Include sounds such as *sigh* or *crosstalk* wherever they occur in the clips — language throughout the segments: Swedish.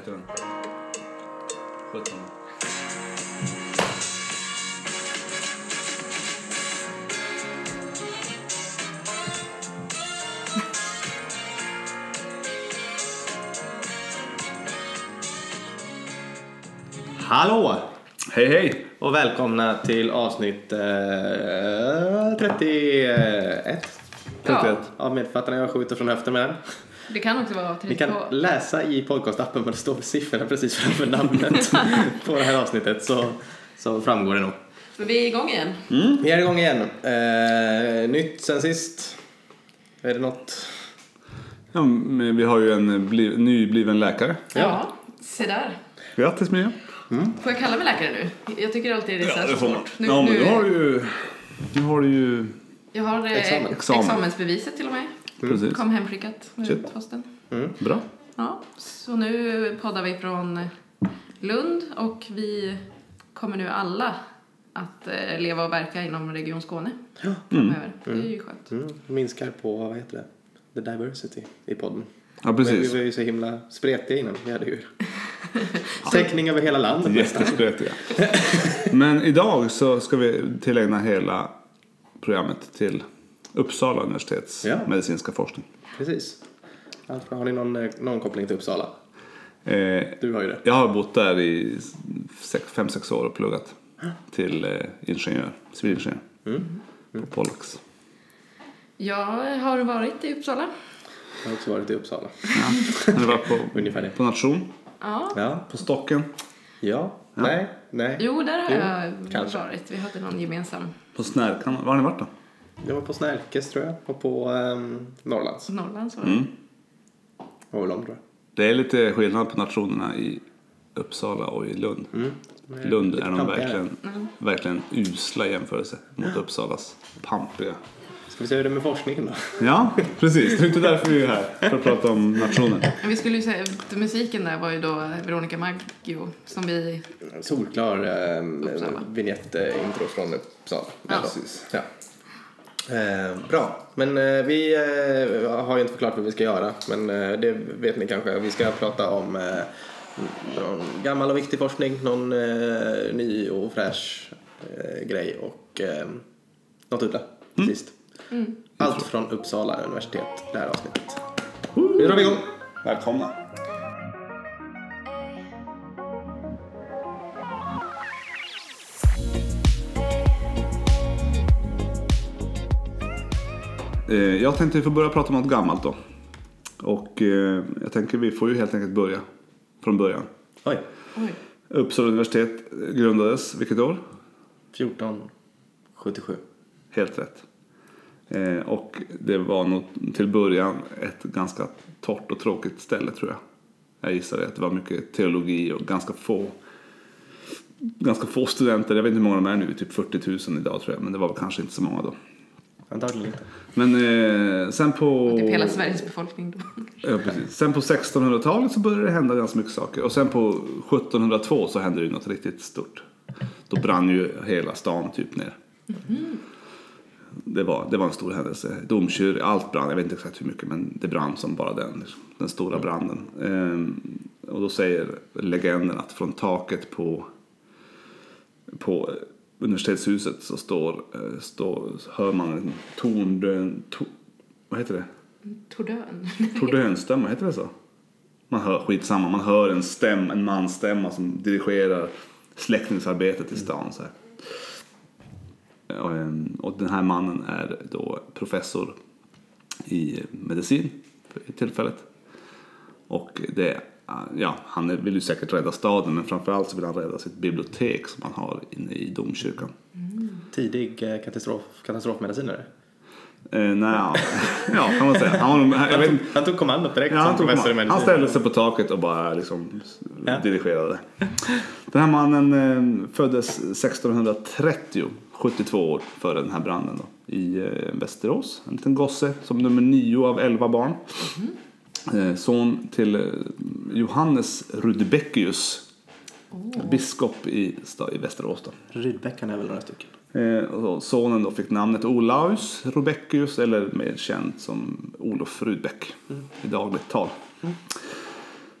heter den? 17. Hallå! Hej hej! Och välkomna till avsnitt eh, 31 31. av Medförfattarna. Jag skjuter från höften med den. Det kan också vara Ni 32. kan läsa i podcastappen vad det står för siffrorna precis framför namnet *laughs* på det här avsnittet så, så framgår det nog. Men vi är igång igen. Vi är igång igen. Eh, nytt sen sist. Är det något? Ja, men vi har ju en bli, nybliven läkare. Ja. se där. Grattis Mia! Får jag kalla mig läkare nu? Jag tycker alltid det är så här svårt. Nu, ja, men nu, har du ju... Nu har du ju... Jag har eh, Examen. Examen. examensbeviset till och med. Precis. Kom hemskickat med Shit. posten. Bra. Ja, så nu poddar vi från Lund och vi kommer nu alla att eh, leva och verka inom Region Skåne framöver. Det är ju skönt. Mm, minskar på, vad heter det? The diversity i podden. Ja, Men vi precis. var ju så himla spretiga innan. Vi hade ju *laughs* täckning över hela landet nästan. Jättespretiga. Men idag så ska vi tillägna hela programmet till Uppsala universitets Ja. medicinska forskning. Precis. Alltså, har ni någon, eh, någon koppling till Uppsala? Eh, Du har ju det. jag har bott där i 5-6 år och pluggat till eh, ingenjör, civilingenjör på Pollux. Jag har varit i Uppsala. Jag har också varit i Uppsala. Ja. Har du varit på, *laughs* Ungefär det. på nation? Ja. Ja. På Stocken? Ja. Nej. Nej. Jo, där har Jo, jag kanske. varit. Vi hade någon gemensam På Snärkan? Var har ni varit då? Jag var på Snärkes tror jag. Och på um, Norrlands. Norrlands var Mm. Och långt tror jag. Det är lite skillnad på nationerna i Uppsala och i Lund. Lund Lite är de verkligen, verkligen usla i jämförelse mot Uppsalas pampiga. Ska vi se hur det är med forskningen då? Ja, precis. Det är inte därför vi är här, för att prata om nationen. Vi skulle ju säga, musiken där var ju då Veronica Maggio som vi, Solklar um, Uppsala. vignett-intro från Uppsala. Ja. Precis. Ja. Eh, bra, men eh, vi eh, har ju inte förklarat vad vi ska göra, men eh, det vet ni kanske. Vi ska prata om eh, någon gammal och viktig forskning, någon eh, ny och fräsch eh, grej och eh, något udda till sist. Allt från Uppsala universitet, det här avsnittet. Nu drar vi igång! Välkomna. Jag tänkte vi får börja prata om något gammalt då. Och eh, jag tänker vi får ju helt enkelt börja från början. Oj, oj, Uppsala universitet grundades vilket år? 1477. Helt rätt. Eh, och det var nog till början ett ganska torrt och tråkigt ställe tror jag. Jag gissar det, att det var mycket teologi och ganska få ganska få studenter. Jag vet inte hur många de är nu, typ 40 000 idag tror jag. Men det var väl kanske inte så många då. Antagligen inte. Men eh, sen på... typ hela Sveriges befolkning då. Ja, precis. Sen på 1600-talet så började det hända ganska mycket saker. Och sen på 1702 så hände det ju något riktigt stort. Då brann ju hela stan typ ner. Det, var, det var en stor händelse. Domkyrka, allt brann. Jag vet inte exakt hur mycket men det brann som bara den. Den stora branden. Ehm, och då säger legenden att från taket på, på universitetshuset så står, eh, står, hör man en tondön... To, vad heter det? Tordön. Tordönstämma, heter det så? Man hör, skitsamma, man hör en stäm, en mansstämma som dirigerar släckningsarbetet i stan. Så här. Och, ehm, och den här mannen är då professor i medicin för tillfället. Och det, ja, han vill ju säkert rädda staden men framförallt så vill han rädda sitt bibliotek som han har inne i domkyrkan. Tidig eh, katastrof, katastrofmedicinare. Eh, nej, ja, *laughs* ja, kan man säga. Han, inte- Han tog kommandot direkt Ja, han, som tog professor i han, medicin. han ställde sig på taket och bara liksom Ja. dirigerade. Den här mannen eh, föddes 1630, 72 år före den här branden då, i eh, Västerås. En liten gosse som nummer nio av elva barn. Eh, son till eh, Johannes Rudbeckius, biskop i, i Västerås. Rydbäckan är väl några stycken. Eh, sonen då fick namnet Olaus Rudbeckius eller mer känd som Olof Rudbeck i dagligt tal.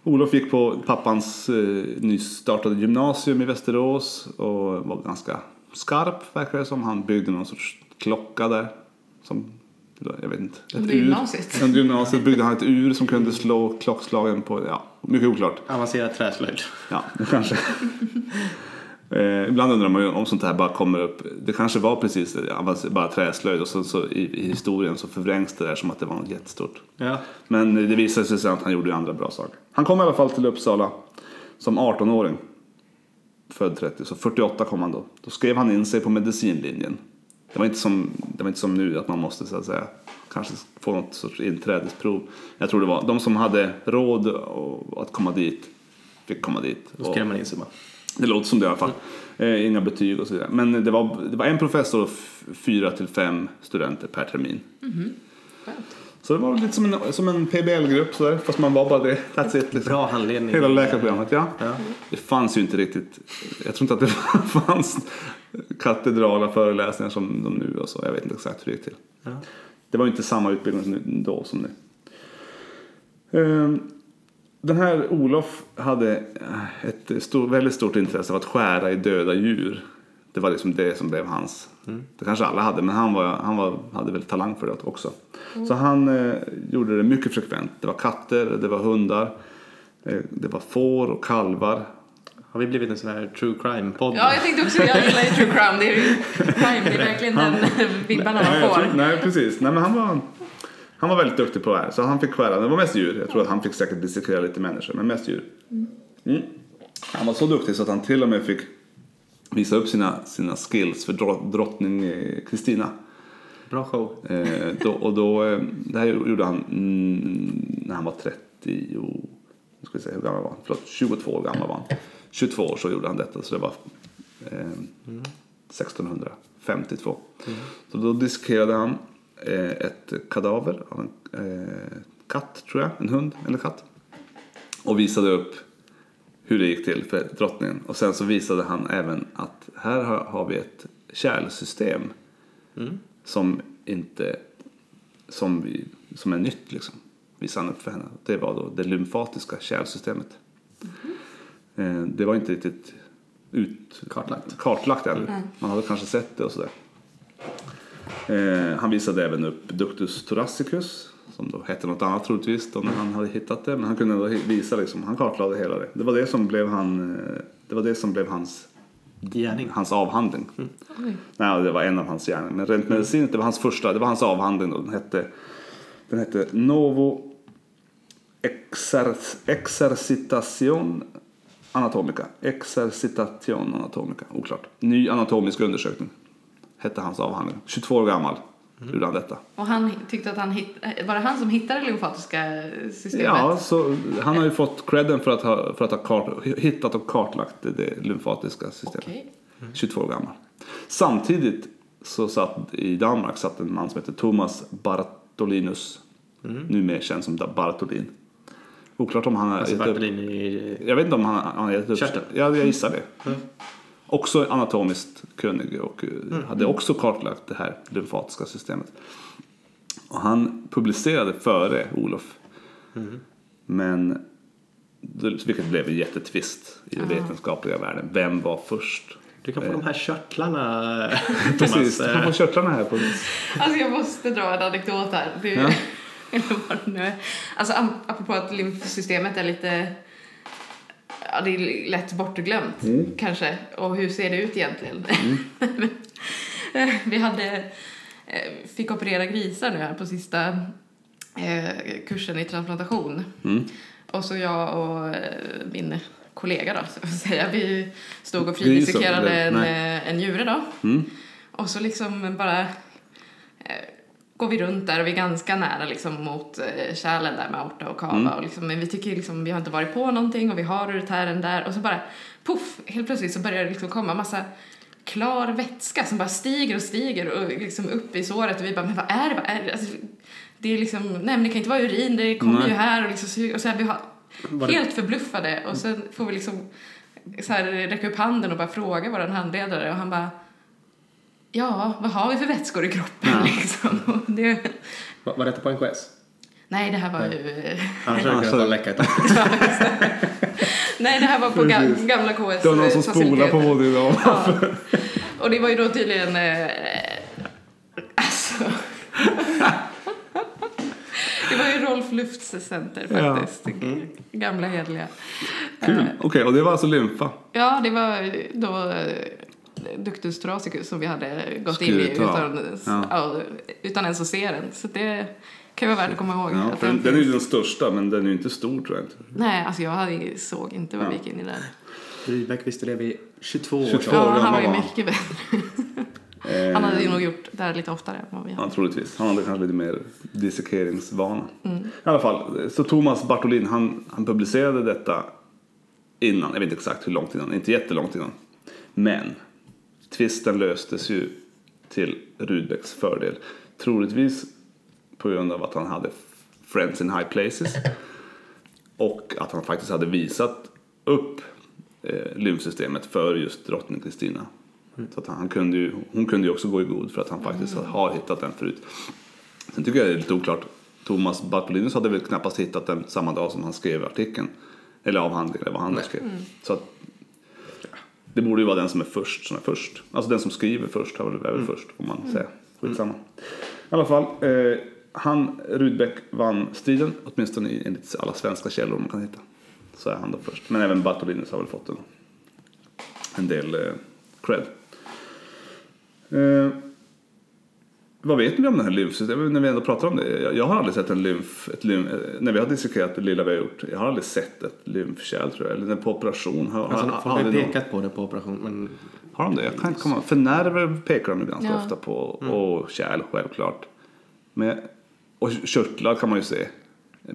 Olof gick på pappans eh, nystartade gymnasium i Västerås och var ganska skarp verkar det som. Han byggde någon sorts klocka där. Som, jag vet inte. ett Under ur. gymnasiet. Under gymnasiet byggde han ett ur som kunde slå klockslagen på, ja, mycket oklart. Avancerad träslöjd. Ja, *laughs* kanske. *laughs* eh, ibland undrar man ju om sånt här bara kommer upp. Det kanske var precis bara träslöjd och så, så i, i historien så förvrängs det där som att det var något jättestort. Ja. Men det visade sig sen att han gjorde ju andra bra saker. Han kom i alla fall till Uppsala som 18-åring. Född 30, så 48 kom han då. Då skrev han in sig på medicinlinjen. Det var inte som, det var inte som nu att man måste så att säga kanske få något sorts inträdesprov. Jag tror det var de som hade råd och- att komma dit fick komma dit. Då Och- skrev man in sig bara. det låter som det i alla fall. Eh, inga betyg och så vidare. Men det var, det var en professor och fyra till fem studenter per termin. Skönt. Så det var lite som en, som en PBL-grupp sådär, fast man var bara det. That's it. Liksom. Bra handledning. Hela läkarprogrammet, ja. Ja. Det fanns ju inte riktigt, jag tror inte att det *laughs* fanns katedrala föreläsningar som de nu och så. Jag vet inte exakt hur det gick till. Ja. Det var ju inte samma utbildning som nu- då som nu. Ehm, Den här Olof hade eh, ett stor, väldigt stort intresse av att skära i döda djur. Det var liksom det som blev hans. Det kanske alla hade, men han, var, han var, hade väl talang för det också. Så han eh, gjorde det mycket frekvent. Det var katter, det var hundar, eh, det var får och kalvar. Har vi blivit en sån här true crime-podd? Ja, jag tänkte också, jag gillar ju true crime. Det är ju crime, det är verkligen den *laughs* vibbarna man jag får. tror, nej precis. Nej, men han, var, han var väldigt duktig på det här. Så han fick skära. Det var mest djur. Jag tror att han fick säkert dissekera lite människor, men mest djur. Mm. Han var så duktig så att han till och med fick visa upp sina, sina skills för drott- drottning eh, Kristina. Bra show. Eh, då, och då, eh, det här gjorde han mm, när han var 30 och, nu ska vi se hur gammal var han? Förlåt, 22 år gammal var han. 22 år så gjorde han detta så det var eh, 1652. Så då dissekerade han eh, ett kadaver av en eh, katt tror jag, en hund eller katt. Och visade upp hur det gick till för drottningen. Och sen så visade han även att här har, har vi ett kärlsystem som inte som, vi, som är nytt liksom. Visade han upp för henne. Det var då det lymfatiska kärlsystemet. Mm det var inte riktigt ut, Kartlagt. kartlagt än. Man hade kanske sett det och sådär. Eh, han visade även upp Ductus thoracicus som då hette något annat troligtvis då när han hade hittat det. Men han kunde ändå visa liksom, han kartlade hela det. Det var det som blev, han, eh, det var det som blev hans Gärning. hans avhandling. Oj. Nej, det var en av hans gärningar. Men rent medicinskt, det var hans första, det var hans avhandling. Då. Den, hette, den hette Novo exer, Exercitation Anatomica. Exercitation Anatomica, oklart. Ny anatomisk undersökning. Hette hans avhandling. 22 år gammal gjorde han detta. Och han tyckte att han hitt, var det han som hittade det lymfatiska systemet? Ja, så han har ju fått credden för att ha, för att ha kart, hittat och kartlagt det, det lymfatiska systemet. Okej. 22 år gammal. Samtidigt så satt i Danmark satt en man som heter Thomas Bartolinus. Nu mer känd som Bartolin. Oklart om han har Alltså gett upp. I... Jag vet inte om han, han har gett upp. Körteln. Ja, jag gissar det. Också anatomiskt kunnig och eh, hade också kartlagt det här lymfatiska systemet. Och han publicerade före Olof. Men, vilket blev en jättetvist i den vetenskapliga världen. Vem var först? Du kan få de här körtlarna, Precis, du kan få körtlarna här. På. Alltså jag måste dra en anekdot här. Det, Ja. *laughs* eller vad det nu är. Alltså apropå att lymfsystemet är lite Ja, det är lätt bortglömt kanske. Och hur ser det ut egentligen? *laughs* Vi hade, eh, fick operera grisar nu här på sista eh, kursen i transplantation. Och så jag och eh, min kollega då, så att säga, vi stod och fridissekerade en, en njure då. Och så liksom bara går vi runt där och vi är ganska nära liksom mot eh, kärlen där med aorta och kava och liksom, men vi tycker liksom vi har inte varit på någonting och vi har uretären där och så bara puff, helt plötsligt så börjar det liksom komma massa klar vätska som bara stiger och stiger och liksom upp i såret och vi bara men vad är det, vad är det? Alltså, det är liksom, nej men det kan inte vara urin, det kommer ju här och liksom och så här, vi har det- helt förbluffade och sen får vi liksom så här räcka upp handen och bara fråga vår handledare och han bara Ja, vad har vi för vätskor i kroppen Ja. liksom? *laughs* Det, Var, var detta på NKS? Nej, det här var ju... Annars *laughs* hade *laughs* det kunnat läcka ett. Nej, det här var på ga Precis. gamla KS Det var någon som spolade på både idag. Ja. Och det var ju då tydligen... Eh, alltså... det var ju Rolf Lufts center Ja. faktiskt. Gamla hederliga. Kul. Eh, Okej, och det var alltså lymfa. Ja, det var då eh, Ductus thoracicus som vi hade gått in i Skurit utan, Ja. ja, utan ens att se den. Så det kan ju vara värt att komma ihåg. Ja, den, den är ju den största, men den är ju inte stor tror jag inte. Nej, alltså jag hade, såg inte vad vi gick in i där. Rydbeck visste det vid 22 års 22. ålder. Ja, han var ju mycket bättre. Eh, Han hade ju nog gjort det här lite oftare än vad vi Ja, hade. troligtvis. Han hade kanske lite mer dissekeringsvana. Mm. I alla fall, så Thomas Bartolin han, han publicerade detta innan, jag vet inte exakt hur långt innan, inte jättelångt innan. Men tvisten löstes ju till Rudbecks fördel. Troligtvis på grund av att han hade Friends in High Places *laughs* och att han faktiskt hade visat upp eh, lymfsystemet för just drottning Kristina. Så att han kunde ju, hon kunde ju också gå i god för att han faktiskt har hittat den förut. Sen tycker jag det är lite oklart. Thomas Bartolinus hade väl knappast hittat den samma dag som han skrev artikeln. Eller avhandlingen eller vad han skrev. Så att, det borde ju vara den som är först som är först. Alltså den som skriver först har väl, är väl först får man säga. Skitsamma. I alla fall. Eh, han, Rudbeck, vann striden. Åtminstone i- enligt alla svenska källor man kan hitta. Så är han då först. Men även Bartolinus har väl fått en, en del eh, cred. Eh, vad vet ni om det här lymfsystemet? När vi ändå pratar om det. Jag, har aldrig sett en lymf, ett lymf, eh, när vi har dissekerat det lilla vi har gjort. Jag har aldrig sett ett lymfkärl tror jag. Eller på operation. Har, Alltså, har, folk har, ju någon- pekat på det på operation, men har de det? Jag kan inte komma För nerver pekar de ju ganska Ja. ofta på. Och kärl självklart. Men, och körtlar kan man ju se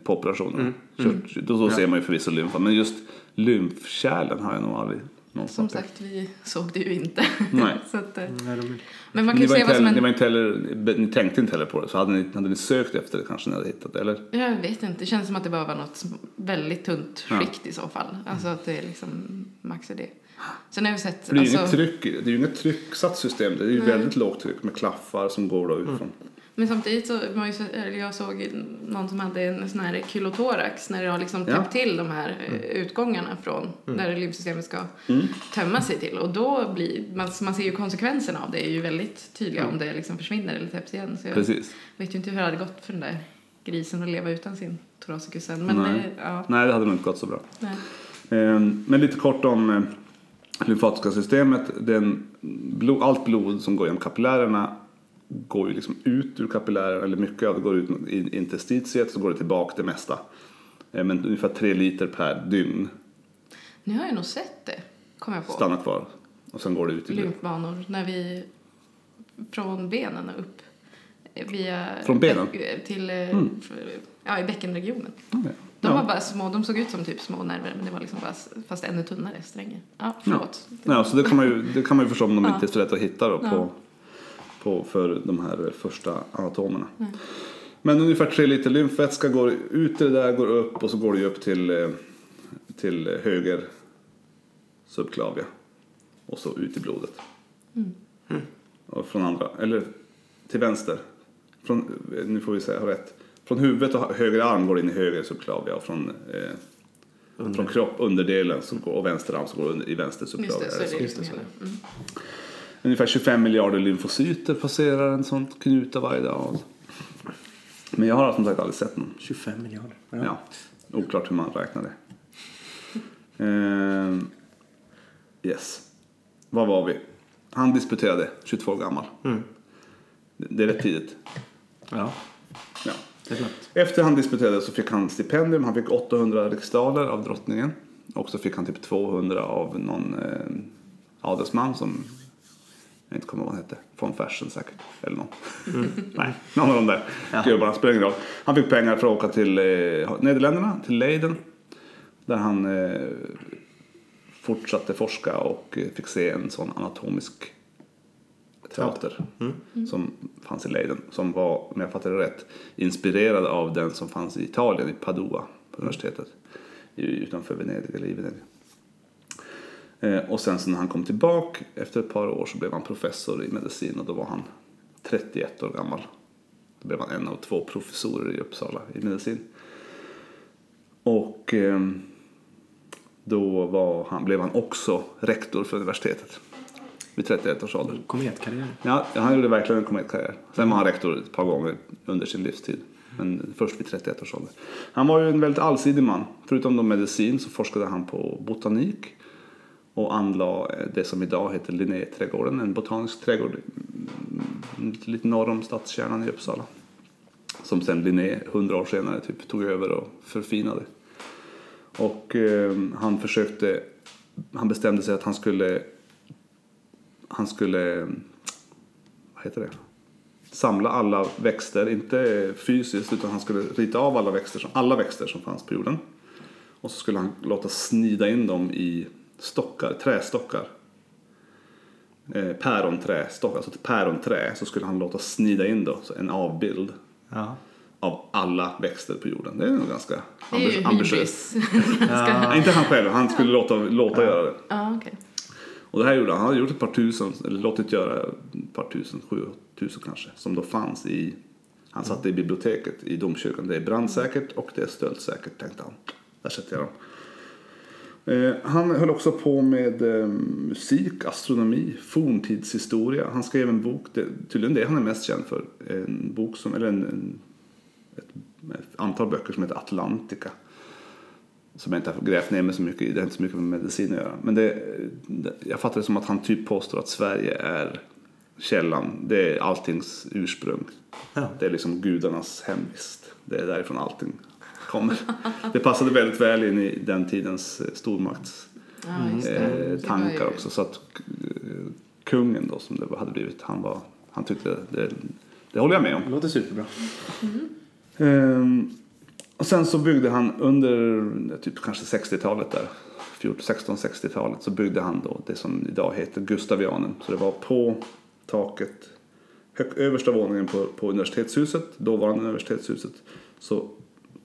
på operationer. Kört, då då ser man ju förvisso lymfa. Men just lymfkärlen har jag nog aldrig Som någonstans sett. sagt, vi såg det ju inte. *laughs* Nej. så att, eh, nej, de, men man kan Ni, ju inte vad som heller, ni, var en... inte heller, ni tänkte inte heller på det, så hade ni, hade ni sökt efter det kanske ni hade hittat det, eller? Jag vet inte, det känns som att det bara var något väldigt tunt Ja. skikt i så fall. Alltså att det är liksom max är det. Sen har vi sett... Det är ju alltså, inget tryck det, är ju inget trycksatt system, det är ju väldigt lågt tryck med klaffar som går då utifrån. Men samtidigt så, man ju, eller jag såg någon som hade en sån här kylotorax när det har liksom Ja. täppt till de här eh, utgångarna från där lymfsystemet ska Mm. tömma sig till. Och då blir, man, man ser ju konsekvenserna av det är ju väldigt tydliga om det liksom försvinner eller täpps igen. Så jag Precis. vet ju inte hur det hade gått för den där grisen att leva utan sin thoracicus sen. Men Nej. det, ja, Nej, det hade nog inte gått så bra. Ehm, Men lite kort om eh, lymfatiska systemet. Den blod, allt blod som går genom kapillärerna går ju liksom ut ur kapillärerna, eller mycket av det går ut i interstitiet, så går det tillbaka det mesta. Eh, Men ungefär tre liter per dygn Nu har jag nog sett det, kommer jag på. stannar kvar. Och sen går det ut i lymfbanor när vi från benen och upp eh, via Från benen? bäck- till eh, Mm. ja, i bäckenregionen. Okej. De Ja. var bara små, de såg ut som typ små nerver men det var liksom bara, fast ännu tunnare strängar. Ja, förlåt. Ja, så det kan man ju, det kan man ju förstå om de Ja. inte är så lätt att hitta då på, Ja. På, för de här första anatomerna. Men ungefär tre liter lymfvätska går ut det där, går upp och så går det ju upp till, eh, till höger subklavia. Och så ut i blodet. Och från andra, eller till vänster. Från, nu får vi säga ha rätt. Från huvudet och höger arm går in i höger subklavia och från, eh, från kropp, underdelen så går, och vänster arm så går under, i vänster Just subklavia. det, så är det Just det, hela. Mm. Ungefär 25 miljarder lymfocyter passerar en sån knuta varje dag. Men jag har som sagt aldrig sett någon. 25 miljarder. Ja. Oklart hur man räknar det. Ehm, yes. Var var vi? Han disputerade, 22 år gammal. Mm. Det är rätt tidigt. ja, Ja. Efter han disputerade så fick han stipendium. Han fick 800 riksdaler av drottningen. Och så fick han typ 200 av någon eh, adelsman som jag inte kommer ihåg vad han hette. Von Fersen säkert. Eller någon. *laughs* Nej, någon av de där gubbarna. Spelar ingen roll. Han fick pengar för att åka till eh, Nederländerna, till Leiden. Där han eh, fortsatte forska och eh, fick se en sån anatomisk teater som fanns i Leiden. Som var, om jag fattar det rätt, inspirerad av den som fanns i Italien, i Padua på universitetet. Utanför Venedig, eller i Venedig. Eh, och sen så när han kom tillbaka efter ett par år så blev han professor i medicin och då var han 31 år gammal. Då blev han en av två professorer i Uppsala i medicin. Och eh, då var han, blev han också rektor för universitetet vid 31 års ålder. Kometkarriär. Ja, han gjorde verkligen en kometkarriär. Sen var han rektor ett par gånger under sin livstid. Men först vid 31 års ålder. Han var ju en väldigt allsidig man. Förutom då medicin så forskade han på botanik och anlade eh, det som idag heter Linnéträdgården, en botanisk trädgård mm, lite norr om stadskärnan i Uppsala. Som sen Linné, hundra år senare, typ, tog över och förfinade. Och eh, han försökte, han bestämde sig att han skulle, han skulle, vad heter det? samla alla växter, inte fysiskt utan han skulle rita av alla växter alla växter som fanns på jorden. Och så skulle han låta snida in dem i stockar, trästockar. Eh, päronträstockar, alltså ett päronträ så skulle han låta snida in då, så en avbild Ja. av alla växter på jorden. Det är nog ganska ambi- ambitiöst. Nej, *laughs* inte han själv, han skulle låta, låta göra det. Ja, okej. Och det här gjorde han, han hade gjort ett par tusen, eller låtit göra ett par tusen, sju tusen kanske, som då fanns i, han satt i biblioteket i domkyrkan. Det är brandsäkert och det är stöldsäkert tänkte han. Där sätter jag dem. Eh, han höll också på med eh, musik, astronomi, forntidshistoria. Han skrev en bok, det, tydligen det han är mest känd för, en bok som, eller en, en, ett, ett antal böcker som heter Atlantica som jag inte har grävt ner mig så mycket i. Det har inte så mycket med medicin att göra. Men det, det, jag fattar det som att han typ påstår att Sverige är källan. Det är alltings ursprung. Ja. Det är liksom gudarnas hemvist. Det är därifrån allting kommer. Det passade väldigt väl in i den tidens eh, stormakts Ja, eh, också. Så att eh, kungen då som det hade blivit, han, var, han tyckte det, det håller jag med om. Det låter superbra. Ehm, och sen så byggde han under typ kanske 60-talet där, 16-60-talet, så byggde han då det som idag heter Gustavianen. Så det var på taket, hög, översta våningen på, på universitetshuset, dåvarande universitetshuset, så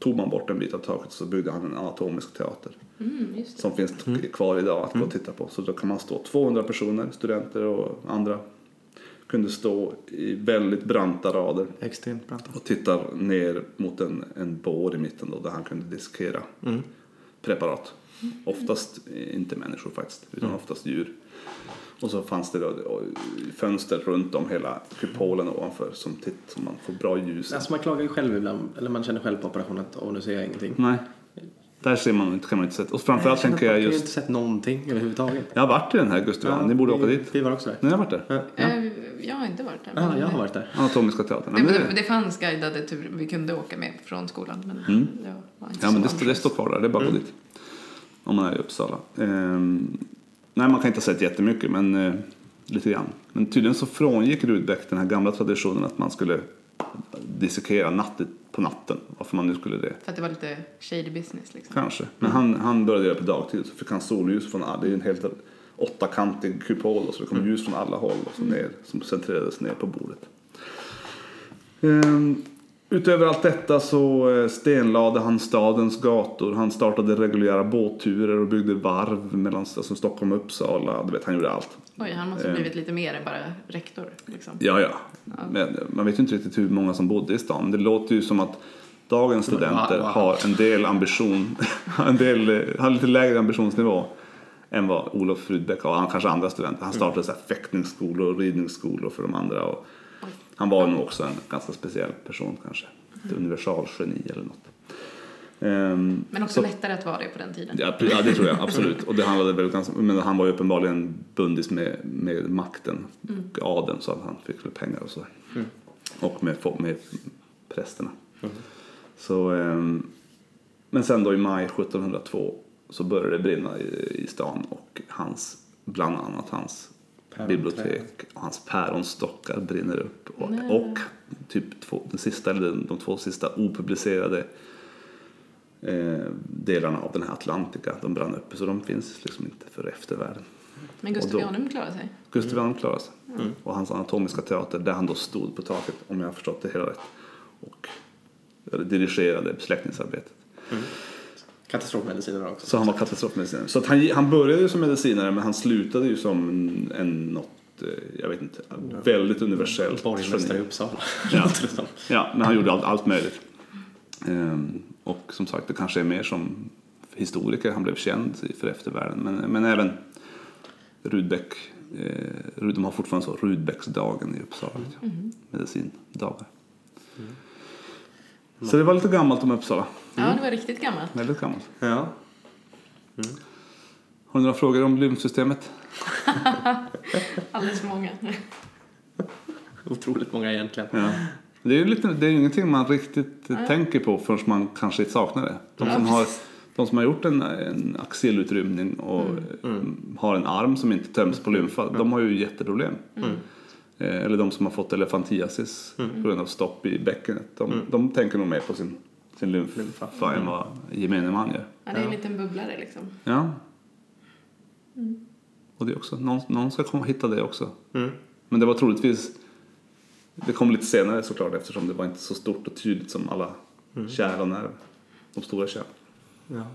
tog man bort en bit av taket så byggde han en anatomisk teater Mm, just det. som finns kvar idag att gå och titta på. Så då kan man stå 200 personer, studenter och andra, kunde stå i väldigt branta rader Extremt bra. och tittar ner mot en, en bår i mitten då, där han kunde dissekera preparat. Oftast inte människor faktiskt, utan oftast djur. Och så fanns det då fönster runt om hela kupolen ovanför som, titt, som man får bra ljus. Alltså man klagar ju själv ibland, eller man känner själv på operationen att åh nu ser jag ingenting. Nej, där ser man inte, kan man inte se. Och framförallt tänker jag man har ju just, inte sett någonting överhuvudtaget. jag har varit i den här Gustavian, ni borde åka vi, dit. Vi var också där. Ni har varit där? Ja, ja. Eh, Jag har inte varit där. ja jag har varit där. Anatomiska teatern. Det, Ja, men det, det, fanns guidade turer vi kunde åka med från skolan. Men det var inte ja, men det, det står kvar där, det är bara att gå dit. Om man är i Uppsala. Ehm, nej, man kan inte ha sett jättemycket, men eh, lite grann. Men tydligen så frångick Rudbeck den här gamla traditionen att man skulle dissekera natt, på natten. Varför man nu skulle det. För att det var lite shady business liksom. Kanske. Men han, han började göra på dagtid så fick han solljus från alla. Det är en helt åttakantig kupol och så det kom ljus från alla håll och så ner, som centrerades ner på bordet. Ehm, utöver allt detta så eh, stenlade han stadens gator. Han startade reguljära båtturer och byggde varv mellan alltså Stockholm och Uppsala. Du vet, han gjorde allt. Oj, han måste ha blivit lite mer än bara rektor. Liksom. Ja, ja. Men man vet ju inte riktigt hur många som bodde i stan. Det låter ju som att dagens studenter Wow. har en del ambition, *laughs* en del, eh, har lite lägre ambitionsnivå än vad Olof Rudbeck har. Han kanske andra studenter. Han startade så här fäktningsskolor och ridningsskolor för de andra. Och han var nog också en ganska speciell person kanske. Ett universalgeni eller något. Ehm, Men också så- lättare att vara det på den tiden. Ja, ja, det tror jag absolut. Och det handlade väl ganska, men han var ju uppenbarligen bundis med, med makten och adeln så att han fick väl pengar och så. Och med, med prästerna. Så, ehm, men sen då i maj 1702 så började det brinna i, i stan och hans, bland annat hans. Bibliotek och hans päronstockar brinner upp. Och, Nej. och typ två, den sista, eller de två sista opublicerade eh, delarna av den här Atlantica, de brann upp. Så de finns liksom inte för eftervärlden. Men Gustav Janum klarade sig. Gustav Janum klarade sig. Och hans anatomiska teater där han då stod på taket, om jag har förstått det hela rätt. Och dirigerade släckningsarbetet. Katastrofmediciner också. Så han var katastrofmedicinare. Så att han, han började ju som medicinare men han slutade ju som en, en något eh, jag vet inte, väldigt universellt Borgmästare i. Uppsala. Ja. *laughs* Ja, men han gjorde allt, allt möjligt. Ehm, och som sagt, det kanske är mer som historiker han blev känd för eftervärlden. Men, men även Rudbeck, eh, de har fortfarande så, Rudbecksdagen i Uppsala. liksom. Medicindagar. Så det var lite gammalt om Uppsala. Ja, det var riktigt gammalt. Väldigt gammalt. Ja. Har du några frågor om lymfsystemet? *laughs* Alldeles för många. *laughs* Otroligt många egentligen. Ja. Det är ju lite, det är ingenting man riktigt tänker på förrän man kanske saknar det. De som har, de som har gjort en, en axelutrymning och eh, har en arm som inte töms på lymfa, de har ju jätteproblem. Eh, Eller de som har fått elefantiasis på grund av stopp i bäckenet. De, de tänker nog mer på sin, sin lymfa än vad gemene man gör. Ja, det är en liten bubblare liksom. Ja. Och det också, någon, någon ska komma och hitta det också. Mm. Men det var troligtvis, det kom lite senare såklart eftersom det var inte så stort och tydligt som alla kärl och nerv. De stora kärl. Ja.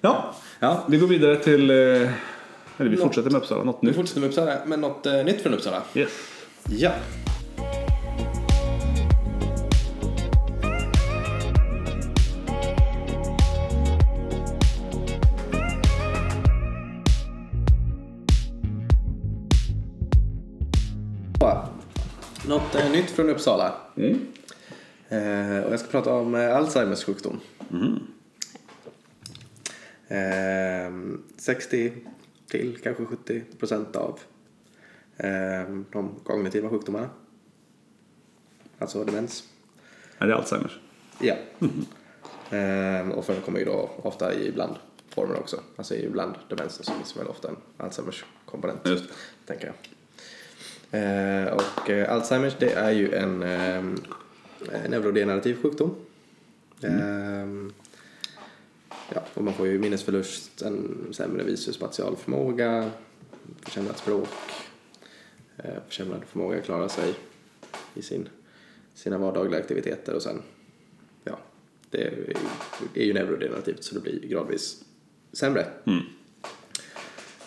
Ja, Ja. vi går vidare till, eh, eller vi Något- fortsätter med Uppsala, något Vi nytt. fortsätter med Uppsala, men något eh, nytt från Uppsala. Yes. Ja. Något eh, nytt från Uppsala. Mm. Eh, och jag ska prata om eh, Alzheimers sjukdom. Eh, 60 till kanske 70 procent av eh, de kognitiva sjukdomarna. Alltså demens. Är det Alzheimers? Ja. Eh, och förekommer ju då ofta i blandformer också. Alltså i bland demensen så finns väl ofta en Alzheimers komponent. Just. Tänker jag. Eh, och eh, Alzheimers det är ju en eh, neurodegenerativ sjukdom. Eh, ja, och man får ju minnesförlust, en sämre visuospatial förmåga, försämrat språk, eh, försämrad förmåga att klara sig i sin, sina vardagliga aktiviteter och sen, ja, det är ju, är ju neurodegenerativt så det blir gradvis sämre. Mm.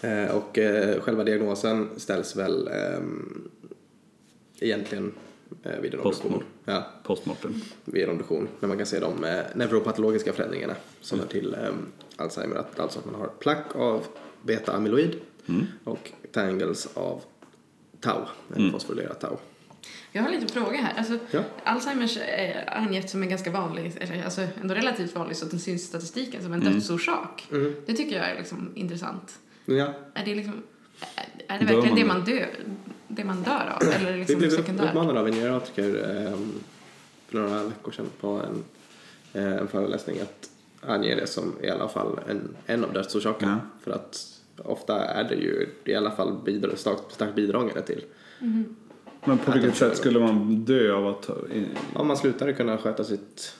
Eh, och eh, själva diagnosen ställs väl ehm, egentligen vid en Postmortem. obduktion. Ja, Postmortem. vid en obduktion. När man kan se de eh, neuropatologiska förändringarna som hör till eh, Alzheimer. Att, alltså att man har plack av beta-amyloid och tangles av tau, eller fosforilerat tau. Jag har lite fråga här. Alltså, Ja. Alzheimers är angett som en ganska vanlig, eller, alltså ändå relativt vanlig, så att den syns i statistiken som en dödsorsak. Det tycker jag är liksom intressant. Ja, Är det liksom, är- det verkligen man det man dör, det man dör av? *clears throat* Eller det vi liksom blev uppmanade av en geriatriker eh, för några veckor sedan på en, eh, en föreläsning att ange det som i alla fall en, en av dödsorsakerna. För att ofta är det ju i alla fall bidra, starkt, starkt bidragande till Men på vilket sätt skulle man dö av att om man slutar kunna sköta sitt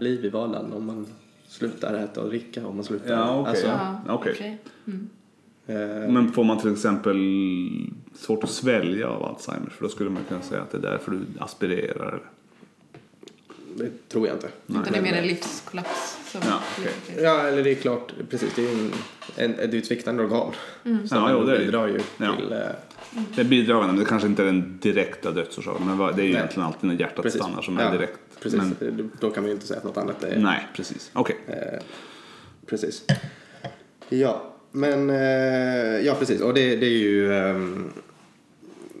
liv i vardagen, om man slutar äta och dricka, om man slutar... Ja, okej. alltså, Ja, för sig. eh, Men får man till exempel svårt att svälja av Alzheimers? För då skulle man kunna säga att det är därför du aspirerar. eller? det tror jag inte. Utan det är mer en livskollaps. Som Ja, okej. Ja, eller det är klart, precis, det är ju en, en, ett sviktande organ. Mm. Som Ja, jo, det bidrar ju Ja. till... Eh, Det är bidragande, men det kanske inte är den direkta dödsorsaken. Men det är ju Nej. egentligen alltid när hjärtat precis. stannar som är Ja, direkt. Precis, Men, då kan man ju inte säga att något annat är... nej, precis. Okej. Eh, precis. Ja, men... Eh, ja, precis. Och det, det är ju... ehm,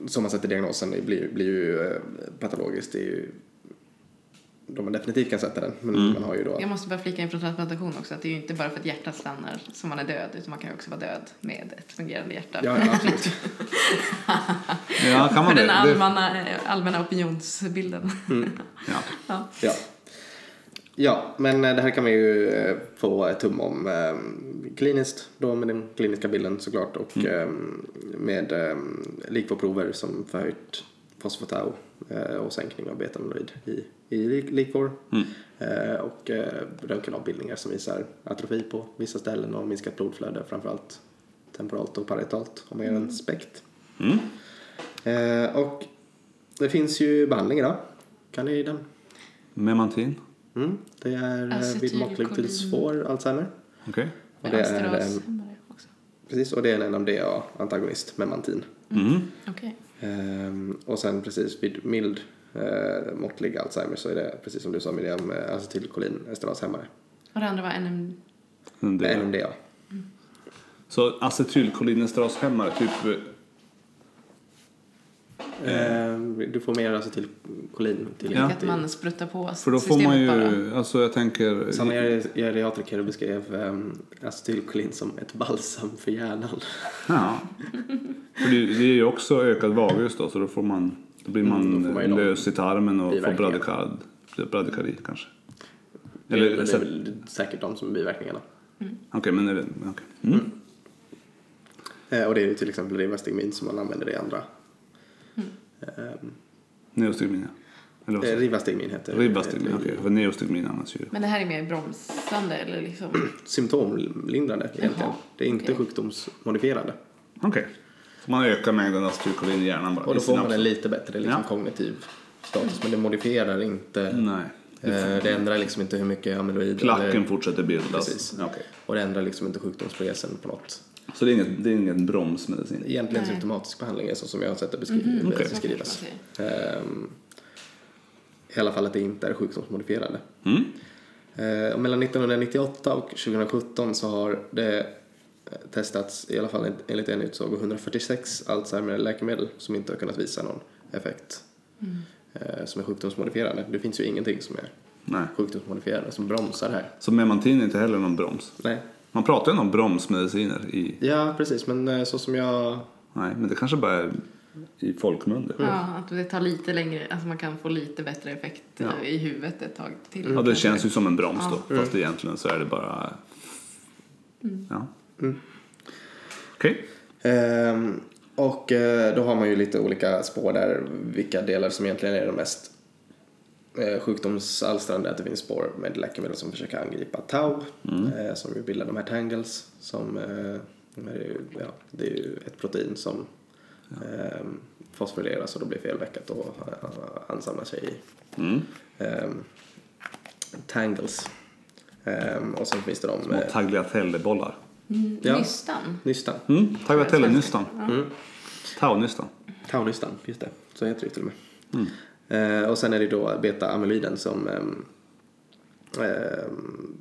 som man sätter diagnosen, det blir, blir ju eh, patologiskt. Det är ju... Då man definitivt kan sätta den. Men Mm. man har ju då... Jag måste bara flika in från transplantation också att det är ju inte bara för att hjärtat stannar som man är död utan man kan ju också vara död med ett fungerande hjärta. Ja, ja, absolut. *laughs* Ja, kan man för det? den allmänna, allmänna opinionsbilden. *laughs* Ja. Ja. ja, men eh, det här kan man ju eh, få ett tum om eh, kliniskt då med den kliniska bilden såklart och eh, med eh, likvårprover som förhöjt fosfatau eh, och sänkning av betamyloid i, i lik- likvår eh, och eh, röntgenavbildningar som visar atrofi på vissa ställen och minskat blodflöde framförallt temporalt och parietalt om man gör en spekt. Mm. Eh, och det finns ju behandling idag. Kan ni den? Memantin? Mm, det är eh, vid måttlig till Acetylkolin. svår Alzheimer. Okej. Och det är, eh, också. Precis, och det är en NMDA-antagonist, memantin. Mm. Okej. Ehm, och sen precis vid mild eh, måttlig Alzheimer så är det precis som du sa Miriam, eh, acetylkolinesterashämmare. Och det andra var NM... Det. NMDA. Så acetylkolinesterashämmare, typ... Ehm, du får mer acetylkolin till Ja. Att man spruttar på För då får man ju, alltså jag tänker... Samma geri- geriatriker beskrev acetylkolin som ett balsam för hjärnan. Ja. För det, det är ju också ökad vagus då, så då får man... Då blir man, Mm, då får man lös i tarmen och får bradykard, bradykari kanske. Eller, det är så- väl säkert de som är biverkningarna. Okej, men är det... okej. Mm. Eh, och det är ju till exempel Rivastigmin som man använder i andra. Neostigmin, ja. Eller vad eh? Rivastigmin heter det. Ribastigmin, okej. För neostigmin används ju. Men det här är mer bromsande eller liksom... *clears throat* Symptomlindrande egentligen. Jaha, Det är inte okej. sjukdomsmodifierande. Okej. Så man ökar mängden acetylkolin i hjärnan bara. Och då får man en lite bättre liksom, Ja. kognitiv status. Men det modifierar inte. Nej. Eh, det ändrar liksom inte hur mycket amyloid. Klacken eller- fortsätter bildas. Precis. Okej. Och det ändrar liksom inte sjukdomsprogressen på något. Så det är, inget, det är ingen bromsmedicin? Egentligen Nej. symptomatisk behandling är så som jag har sett det beskri- Okej. beskrivas. Okej. Ehm, I alla fall att det inte är sjukdomsmodifierande. Mm. Eh, och mellan 1998 och 2017 så har det eh, testats, i alla fall enligt en utsago, 146 Alzheimer-läkemedel som inte har kunnat visa någon effekt eh, som är sjukdomsmodifierande. Det finns ju ingenting som är Nej. sjukdomsmodifierande som bromsar det här. Så memantin är inte heller någon broms? Nej. Man pratar ju om bromsmediciner i... Ja, precis, men eh, så som jag... Nej, men det kanske bara är i folkmun det. Ja, att det tar lite längre, alltså man kan få lite bättre effekt Ja. eh, i huvudet ett tag till. Ja, det känns ju som en broms Ja. då. Fast egentligen så är det bara... Ja. Mm. Okej. Ehm, och eh, då har man ju lite olika spår där, vilka delar som egentligen är de mest sjukdomsalstrande. Att det finns spår med läkemedel som försöker angripa tau, eh, som ju bildar de här tangles. Som, eh, de är ju, ja, det är ju ett protein som eh, fosforyleras och då blir felväckat och eh, ansamlar sig i Mm. eh, tangles. Ehm, och sen finns det de... Små eh, tagliatellebollar. Mm, Ja. Nystan. Nystan. Mm. Tagliatelle-nystan. Mm. Tau-nystan. Taunystan, just det. Så heter det till och med. Mm. Eh, och sen är det då beta-amyloiden som ehm, ehm,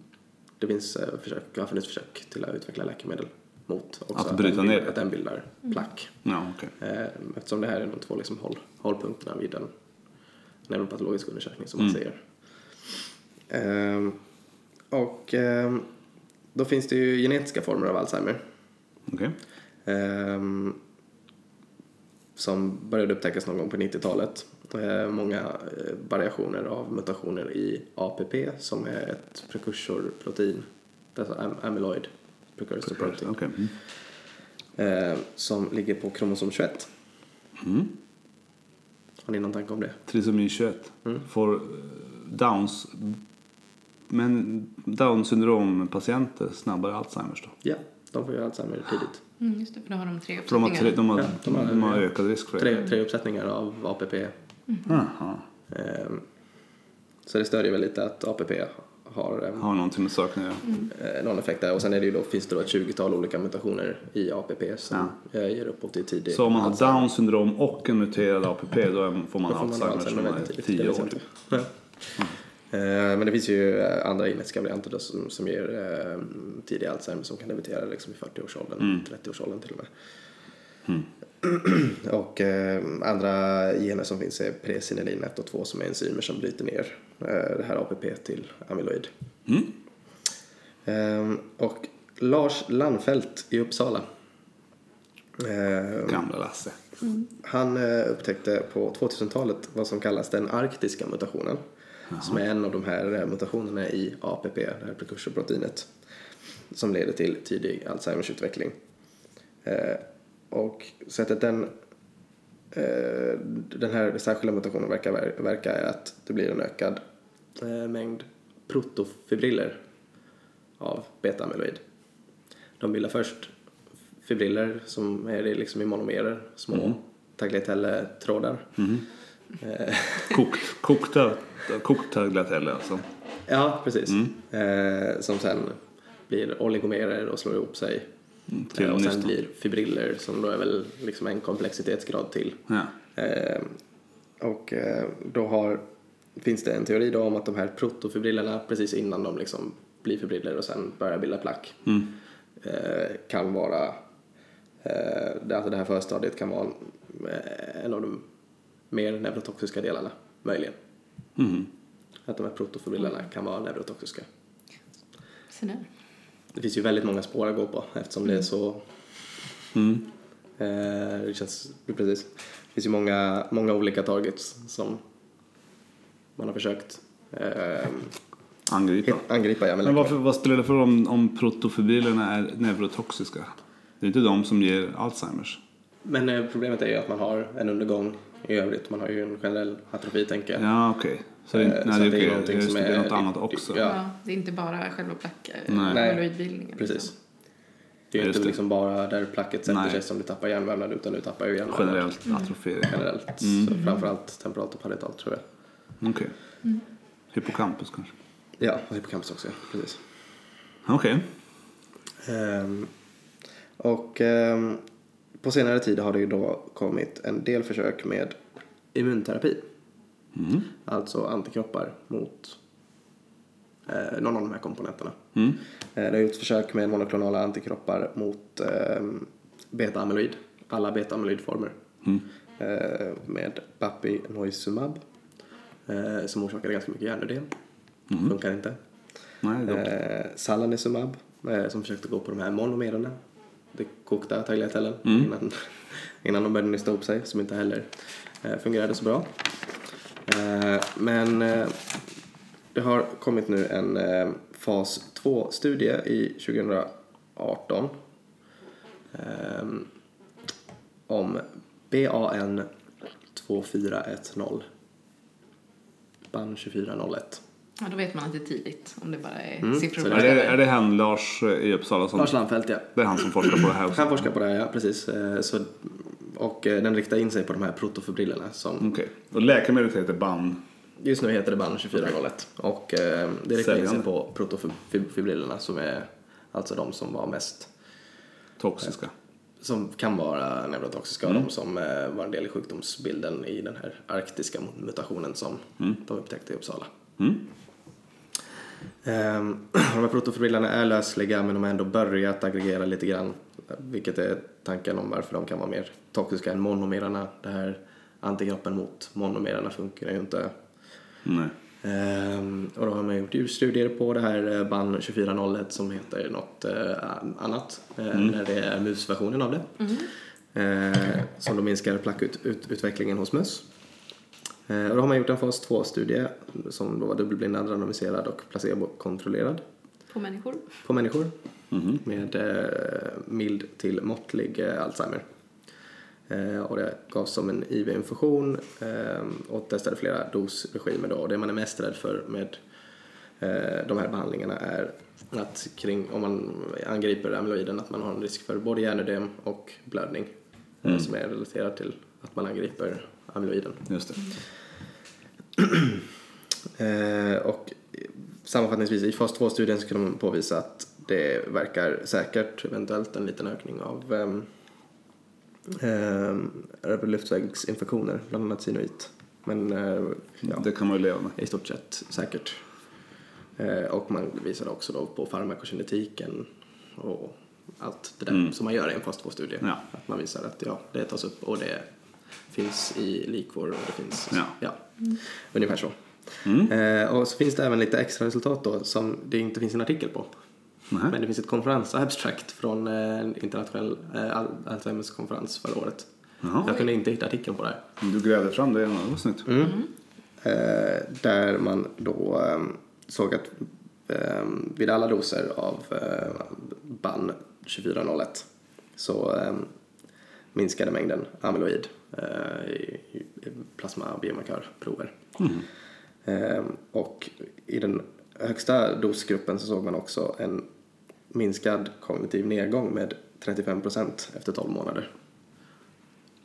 det finns eh, försök, har funnits försök till att utveckla läkemedel mot. Också Att bryta den, ner. Att den bildar plack. Ja, okej. Eh, eftersom det här är de två liksom håll, hållpunkterna vid en neuropatologisk undersökning som man Mm. säger. Ehm, och ehm, då finns det ju genetiska former av Alzheimer. Okej. Ehm, som började upptäckas någon gång på 90-talet. Eh, många eh, variationer av mutationer i APP som är ett prekursorprotein, alltså am- amyloid precursor protein, Okej. Mm. eh, som ligger på kromosom 21. Mm. Har ni någon tanke om det? Trisomi 21. Mm. Får Downs... Men Down syndrom-patienter snabbare Alzheimers då? Ja, de får ju Alzheimer tidigt. Mm, just det, för då har de tre För de har, tre, uppsättningar. de har, Ja, de har- de har ökad risk för det? Tre, tre uppsättningar av APP. Ehm, så det stödjer väl lite att APP har ehm, Har någonting med saken att göra? eh, någon effekt där. Och sen är det ju då, finns det då ett 20-tal olika mutationer i APP som eh, ger upphov till tidig Så om man har Alzheimer. Down syndrom och en muterad APP då får man Då får Alzheimer är väldigt tidigt, 10 till år. Ja. Eh, Men det finns ju eh, andra genetiska varianter då som, som ger eh, tidig Alzheimer som kan debutera liksom i 40-årsåldern, Mm. 30-årsåldern till och med. *clears throat* och eh, andra gener som finns är presinelin 1 och 2 som är enzymer som bryter ner eh, det här APP till amyloid. Mm. Eh, och Lars Landfelt i Uppsala eh, Gamla Lasse. han eh, upptäckte på 2000-talet vad som kallas den arktiska mutationen. Som är en av de här eh, mutationerna i APP, det här prekursorproteinet. Som leder till tidig Alzheimers utveckling. Och sättet den, eh, den här särskilda mutationen verkar verka är att det blir en ökad eh, mängd protofibriller av beta-amyloid. De bildar först fibriller som är liksom i monomerer, små mm. tagliatelle-trådar. Eh, *laughs* Kokt, kokta, kokt tagliatelle alltså. ja, precis. Eh, som sen blir oligomerer och slår ihop sig till Eh, och sen nystan. blir fibriller som då är väl liksom en komplexitetsgrad till. Ja. Eh, och eh, då har, finns det en teori då om att de här protofibrillerna precis innan de liksom blir fibriller och sen börjar bilda plack Mm. eh, kan vara, eh, det, alltså det här förstadiet kan vara eh, en av de mer neurotoxiska delarna, möjligen. Mhm. Att de här protofibrillerna kan vara neurotoxiska. Se där. Det finns ju väldigt många spår att gå på eftersom det är så Mm. Eh, det känns, precis. Det finns ju många, många olika targets som man har försökt eh, Angripa. hit- angripa. Ja, Men varför, vad spelar det för roll om, om protofibrilerna är neurotoxiska? Det är inte de som ger Alzheimers. Men eh, problemet är ju att man har en undergång i övrigt. Man har ju en generell atrofi tänker jag. Ja, okej. Så det, är inte- Eh, nej, så det, det är är någonting Just som det, det är är- något annat också. Ja. Ja. det är inte bara själva plack, Nej. amyloidbildningen. Precis. Det är ju Just inte det. liksom bara där placket sätter Nej. sig som du tappar järnvävnad utan du tappar ju järnvävnad Generellt atrofering. generellt. Mm. Så framförallt temporalt och parietalt tror jag. Okej. Hippocampus kanske. Ja, och hippocampus också. Precis. Okej. Ehm, och ehm, på senare tid har det ju då kommit en del försök med immunterapi. Mm. Alltså antikroppar mot eh, någon av de här komponenterna. Mm. Eh, det har gjorts försök med monoklonala antikroppar mot ehm, beta-amyloid, alla beta-amyloidformer. Mm. Eh, med Bapinoizumab eh, som orsakade ganska mycket hjärnödem. Mm. Funkar inte. Nej. Eh, Salanizumab eh, som försökte gå på de här monomererna. Det kokta tagliatellen Mm. innan, innan de började nysta upp sig som inte heller eh, fungerade så bra. Eh, men eh, det har kommit nu en eh, fas 2-studie i 2018 eh, om BAN 2410 BAN 2401 Ja, då vet man att det är tidigt, om det bara är Mm, siffror Är det, är det han Lars i Uppsala som... Lars Landfelt, ja. Det är han som forskar på det här också? Han forskar på det här, ja, precis. Så, och eh, den riktar in sig på de här protofibrillerna som Okej. Och läkemedlet heter BAN. just nu heter det BAN 2401. Och eh, det riktar in sig på protofibrillerna som är alltså de som var mest, Toxiska. som kan vara neurotoxiska och de som eh, var en del i sjukdomsbilden i den här arktiska mutationen som de upptäckte i Uppsala. Mm. Ehm, *clears throat* de här protofibrillerna är lösliga men de har ändå börjat aggregera lite grann. Vilket är tanken om varför de kan vara mer toxiska än monomerarna. Det här antikroppen mot monomerarna funkar ju inte. Nej. Ehm, och då har man gjort djurstudier på det här eh, BAN 2401 som heter något eh, annat. eh, När det är musversionen av det. Eh, som då minskar plackututvecklingen hos möss. Eh, och då har man gjort en fas 2-studie som då var dubbelblindad, randomiserad och placebokontrollerad På människor. på människor med eh, mild till måttlig eh, Alzheimer. Eh, och det gavs som en IV-infusion och testade flera dosregimer då. Och det man är mest rädd för med de här behandlingarna är att kring, om man angriper amyloiden att man har en risk för både hjärnödem och blödning eh, som är relaterad till att man angriper amyloiden. Just det. *clears throat* Och sammanfattningsvis i fas 2-studien så kunde man påvisa att det verkar säkert, eventuellt en liten ökning av um, luftvägsinfektioner, bland annat synoit. Men eh, ja, Det kan man ju leva med. i stort sett säkert. Eh, och man visade också då på farmakokinetiken och allt det där som man gör i en fas 2-studie. Ja. Att man visar att ja, det tas upp och det finns i likvår och det finns, Ja. ungefär så. Eh, och så finns det även lite extra resultat då som det inte finns en artikel på. Nej. Men det finns ett konferensabstract från eh, en internationell eh, Al- Alzheimers konferens förra året. Jaha. Jag kunde inte hitta artikeln på det här. Du grävde fram det, det var snyggt. Eh, där man då eh, såg att eh, vid alla doser av eh, BAN 2401 så eh, minskade mängden amyloid eh, i, i plasmabiomarkörprover. Eh, och i den högsta dosgruppen så såg man också en minskad kognitiv nedgång med 35% efter 12 månader.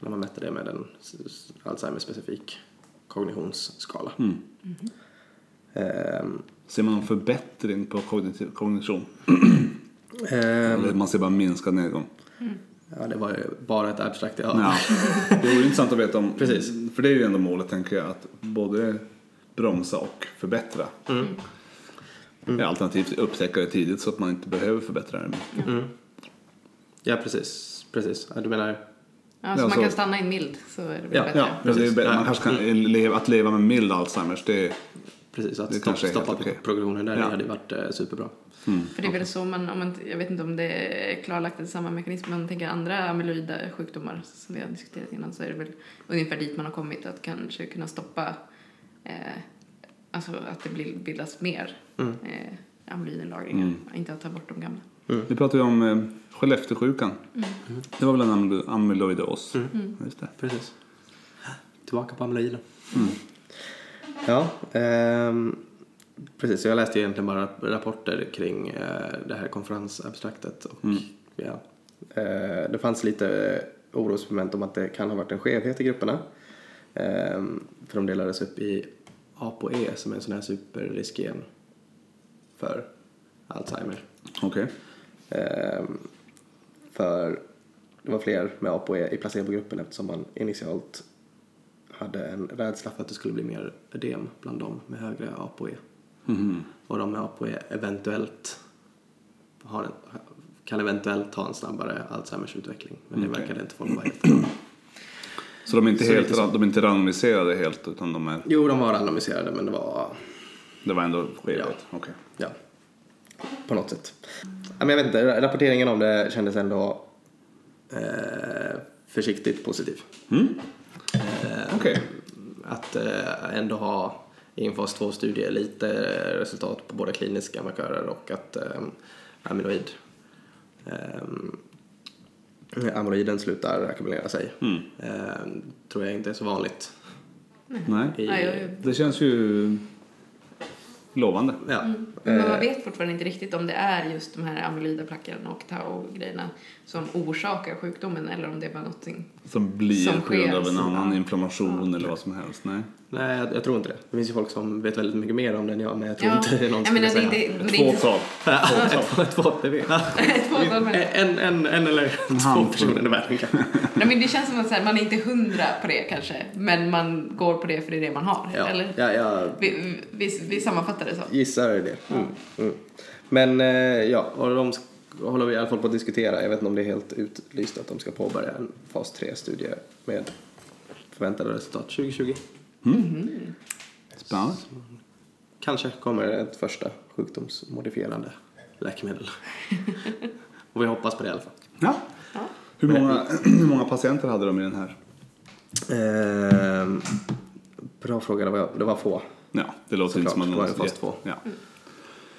När man mätte det med en Alzheimer-specifik kognitionsskala. Ehm, Ser man någon förbättring på kognitiv, kognition? Ehm, Eller man ser bara minskad nedgång. ja, det var ju bara ett abstrakt ja. Ja. Det vore intressant att veta om, Precis. för det är ju ändå målet tänker jag, att både bromsa och förbättra. Mm. Ja, Alternativt upptäcka det tidigt så att man inte behöver förbättra det. Ja, precis. precis. Du menar... Ja, så Ja, man så- kan stanna i en mild så är det Ja, bättre. Ja, det är, Precis. man kanske kan leva, att leva med mild Alzheimers, det är, Precis, att Det stopp, kanske är stoppa okej. progressionen där Ja. det hade varit eh, superbra. För det är väl så man, om man, jag vet inte om det är klarlagt att samma mekanism, men om man tänker andra amyloida sjukdomar som vi har diskuterat innan så är det väl ungefär dit man har kommit att kanske kunna stoppa eh, alltså att det bildas mer Mm. eh, amyloidenlagringar, inte att ta bort de gamla. Vi pratade ju om eh, Skellefteåsjukan. Det var väl en amylo- amyloidos? Just det. Precis. Tillbaka på amyloiden. Ja, ehm, precis. Jag läste ju egentligen bara rapporter kring eh, det här konferensabstraktet. Och, ja, eh, det fanns lite orosmoment om att det kan ha varit en skevhet i grupperna. Ehm, för de delades upp i A på E som är en sån här superriskgen för Alzheimer. Okej. Ehm, för det var fler med ApoE i placebogruppen eftersom man initialt hade en rädsla för att det skulle bli mer ödem bland dem med högre ApoE. Mhm. Och de med ApoE eventuellt en, kan eventuellt ha en snabbare Alzheimers utveckling. Men det Okej. verkade inte folk vara helt. Så de är inte, Så helt, så. de är inte randomiserade helt utan de är, Jo, de var randomiserade men det var det var ändå skevhet? Okej. Ja, på något sätt. Ja, men jag vet inte, rapporteringen om det kändes ändå eh, försiktigt positiv. Eh, Okej. Att eh, ändå ha i en fas 2-studie lite resultat på både kliniska markörer och att eh, amyloid eh, amyloiden slutar ackumulera sig. Mm. Eh, tror jag inte är så vanligt. Nej. I, Nej, Det känns ju lovande. ja. Men Eh, man vet fortfarande inte riktigt om det är just de här amyloida plackerna och tau-grejerna som orsakar sjukdomen eller om det är bara någonting. Som blir Som på grund av en annan ja. inflammation eller vad som helst. Nej. Nej, jag, jag tror inte det. Det finns ju folk som vet väldigt mycket mer om det än jag, men jag tror Ja, inte det är någon som är säga. det är Två inte tal. *laughs* Ja, två, *laughs* det vet jag. ett fåtal. En, en, en eller *laughs* två personer i världen kanske. Nej, men det känns som att så här, man är inte hundra på det kanske, men man går på det för det är det man har. Ja, Eller? ja, jag Vi, vi, vi sammanfattar det så. gissar det. Mm, mm. Men eh, ja, och de håller vi i alla fall på att diskutera. Jag vet inte om det är helt utlyst att de ska påbörja en fas 3-studie med förväntade resultat 2020. Spännande. Kanske kommer ett första sjukdomsmodifierande läkemedel. *laughs* och vi hoppas på det i alla fall. Ja. Hur, många, *clears throat* hur många patienter hade de i den här? Ehm, bra fråga, det var, det var få. Ja, det låter inte Såklart, som att det var ju någon- fas två. Ja.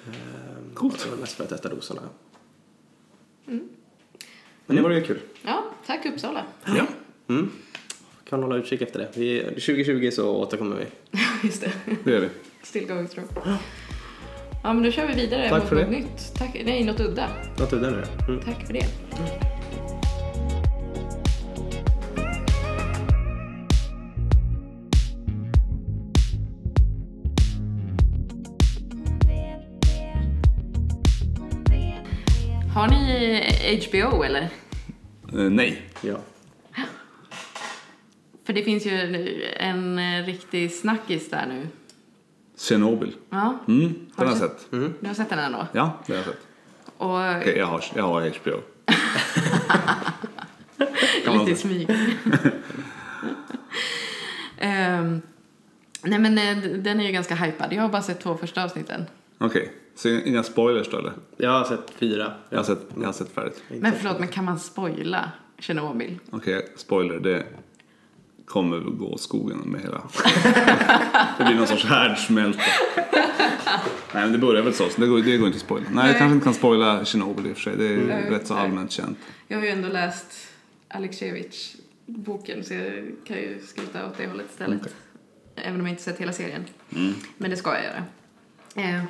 Ehm, Coolt. Det var mest för att testa doserna. Men det var ju kul. Ja, tack Uppsala. ja. Mm. Kan hålla utkik efter det. Vi, 2020 så återkommer vi. *laughs* Just det. Det gör vi. Still going strong. Ja, men då kör vi vidare Tack mot för något det. nytt. Tack, nej, något udda. Något udda nu. Mm. Tack för det. Har ni HBO eller? Eh, nej. Ja. För det finns ju en eh, riktig snackis där nu. Tjernobyl. Ja, Mm, Har den har du jag sett? sett. du har sett den ändå? Ja, det har jag sett. Och Okej, jag, har, jag har HBO. *laughs* Lite i smyg. *laughs* Ehm, nej men eh, den är ju ganska hypad. Jag har bara sett två första avsnitten. Okej, så inga spoilers då eller? Jag har sett fyra. Jag har sett, jag har sett färdigt. Men förlåt, men kan man spoila Tjernobyl? Okej, spoiler. Det kommer gå skogen med hela... *laughs* det blir någon sorts härdsmälta. Nej, men det börjar väl så. så det, går, det går inte att spoila. Nej, jag Nej. kanske inte kan spoila Tjernobyl i och för sig. Det är Nej, rätt så allmänt känt. Jag har ju ändå läst Alexievich boken så jag kan ju skryta åt det hållet istället. Okej. Även om jag inte sett hela serien. Men det ska jag göra. Eh,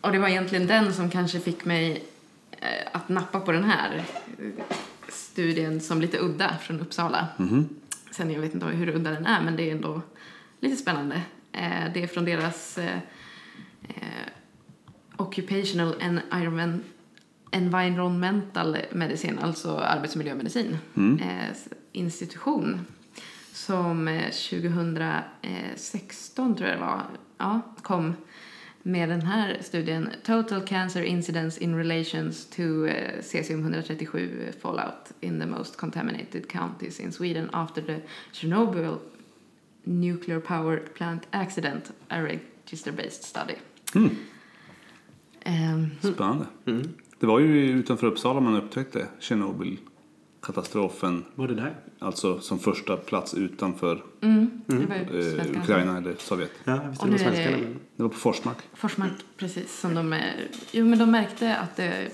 och det var egentligen den som kanske fick mig eh, att nappa på den här studien som lite udda från Uppsala. Sen jag vet inte hur udda den är men det är ändå lite spännande. Eh, det är från deras eh, eh, Occupational Environment Environmental Medicine, alltså arbetsmiljömedicin, eh, institution som eh, 2016 tror jag det var, ja, kom med den här studien. Total Cancer Incidence in Relations to eh, cesium-137 fallout in the most contaminated counties in Sweden after the Chernobyl nuclear power plant accident, a register-based study. Ehm, Spännande. Det var ju utanför Uppsala man upptäckte Tjernobyl-katastrofen. Var det där? Alltså som första plats utanför mm, det eh. Ukraina eller Sovjet. Ja, Och det var är det-. Det var på Forsmark. Forsmark, precis. Som de, är- jo, men de märkte att det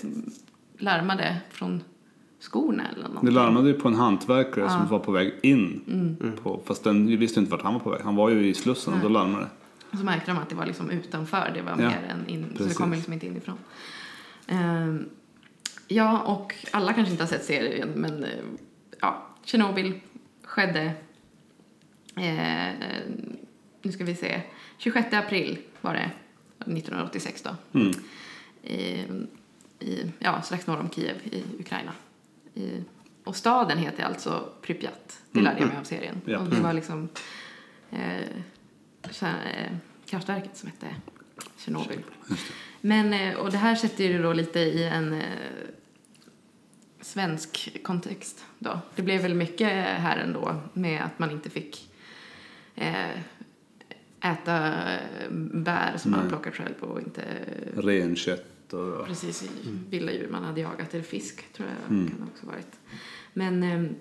larmade från skorna eller Det någonting. larmade ju på en hantverkare som var på väg in. På, fast den visste inte vart han var på väg. Han var ju i Slussen och då larmade det. Och så märkte de att det var liksom utanför, det var Ja, mer än in, så det precis. kom liksom inte inifrån. Ehm, ja, och alla kanske inte har sett serien, men eh, ja, Tjernobyl skedde, eh, nu ska vi se, 26 april var det, 1986 då. Mm. I, i, ja, strax norr om Kiev i Ukraina. I, och staden heter alltså Pripyat. Det lärde jag mig av serien. Ja. Och det var liksom eh, eh, kraftverket som hette Tjernobyl. Men, eh, och det här sätter ju då lite i en eh, svensk kontext då. Det blev väl mycket här ändå med att man inte fick eh, äta bär som man Nej. plockat själv och inte Renkött och... precis i vilda djur man hade jagat, eller fisk tror jag Mm. kan också varit. Men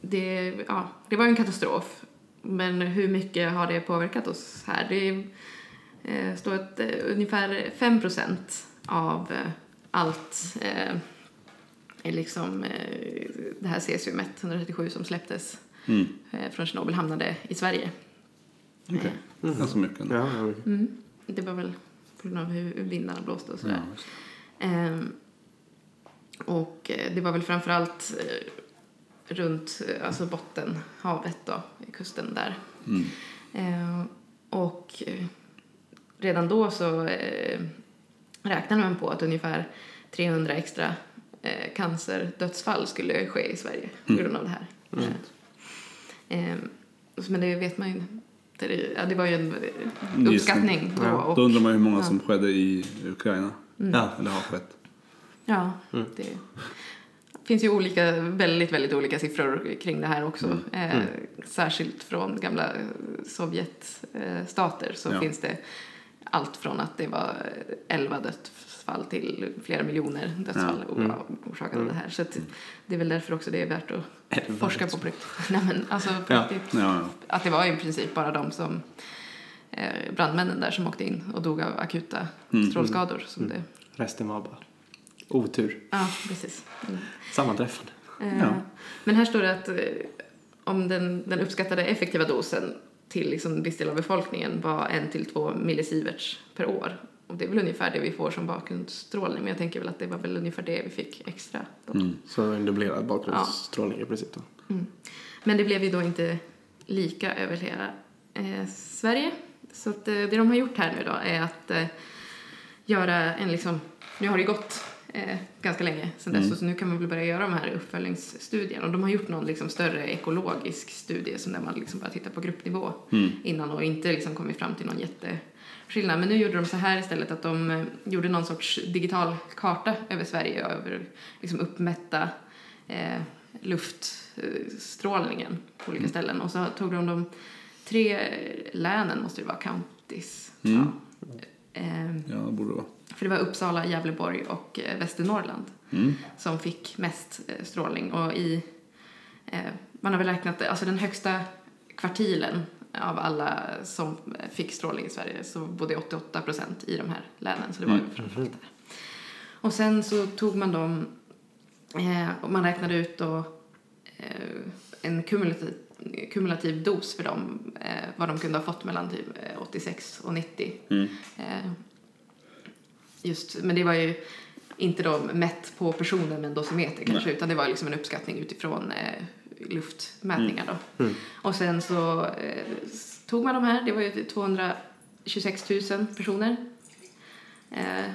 det, ja, det var en katastrof. Men hur mycket har det påverkat oss här? Det eh, står att eh, ungefär 5 procent av eh, allt eh, är liksom eh, det här cesiumet 137 som släpptes Mm. eh, från Tjernobyl hamnade i Sverige. Okej. Ganska mycket. Ja. Mm. Det var väl på grund av hur vindarna blåste och sådär. Ja, och det var väl framförallt eh, runt alltså Bottenhavet då, i kusten där. Mm. Och redan då så eh, räknade man på att ungefär 300 extra eh, cancerdödsfall skulle ske i Sverige på grund av det här. Ehm, men det vet man ju inte. Det, ja, det var ju en eh, uppskattning då. Ja, och, Då undrar man hur många ja. som skedde i Ukraina. Ja. Eller har skett. Ja, det finns ju olika, väldigt, väldigt olika siffror kring det här också. Eh, särskilt från gamla eh, Sovjetstater så Ja. finns det allt från att det var 11 dödsfall till flera miljoner dödsfall ja. orsakade av det här. Så att det är väl därför också det är värt att forska på på riktigt. *laughs* Nej men alltså på Ja. riktigt. Ja. Att det var i princip bara de som eh, brandmännen där som åkte in och dog av akuta strålskador. Som det, Resten var bara otur. ja, precis. Mm. Sammanträffande. Eh. Men här står det att eh, om den, den uppskattade effektiva dosen till liksom viss del av befolkningen var en till två millisieverts per år. Och det är väl ungefär det vi får som bakgrundsstrålning, men jag tänker väl att det var väl ungefär det vi fick extra. Mm. Så en dubblerad bakgrundsstrålning i princip då. Men det blev ju då inte lika över hela eh, Sverige. Så att, eh, det de har gjort här nu då är att eh, göra en liksom, nu har det gått eh, ganska länge sedan dess så nu kan man väl börja göra de här uppföljningsstudierna. Och de har gjort någon liksom större ekologisk studie som där man liksom bara tittar på gruppnivå innan och inte liksom kommit fram till någon jätteskillnad. Men nu gjorde de så här istället att de eh, gjorde någon sorts digital karta över Sverige över liksom uppmätta eh, luftstrålningen på olika ställen. Och så tog de de tre länen, måste det vara, counties. tror jag. Ehm, ja, det borde det vara. För det var Uppsala, Gävleborg och eh, Västernorrland Mm. som fick mest eh, strålning. Och i, eh, man har väl räknat, alltså den högsta kvartilen av alla som fick strålning i Sverige så bodde 88 procent i de här länen. Så det var ju framförallt där. Och sen så tog man dem och man räknade ut då en kumulativ, kumulativ dos för dem, vad de kunde ha fått mellan typ eh, 86 och 90. Mm. Just, men det var ju inte då mätt på personer med en dosimeter kanske, utan det var liksom en uppskattning utifrån eh, luftmätningar då. Och sen så eh, tog man de här, det var ju 226 000 personer. Eh,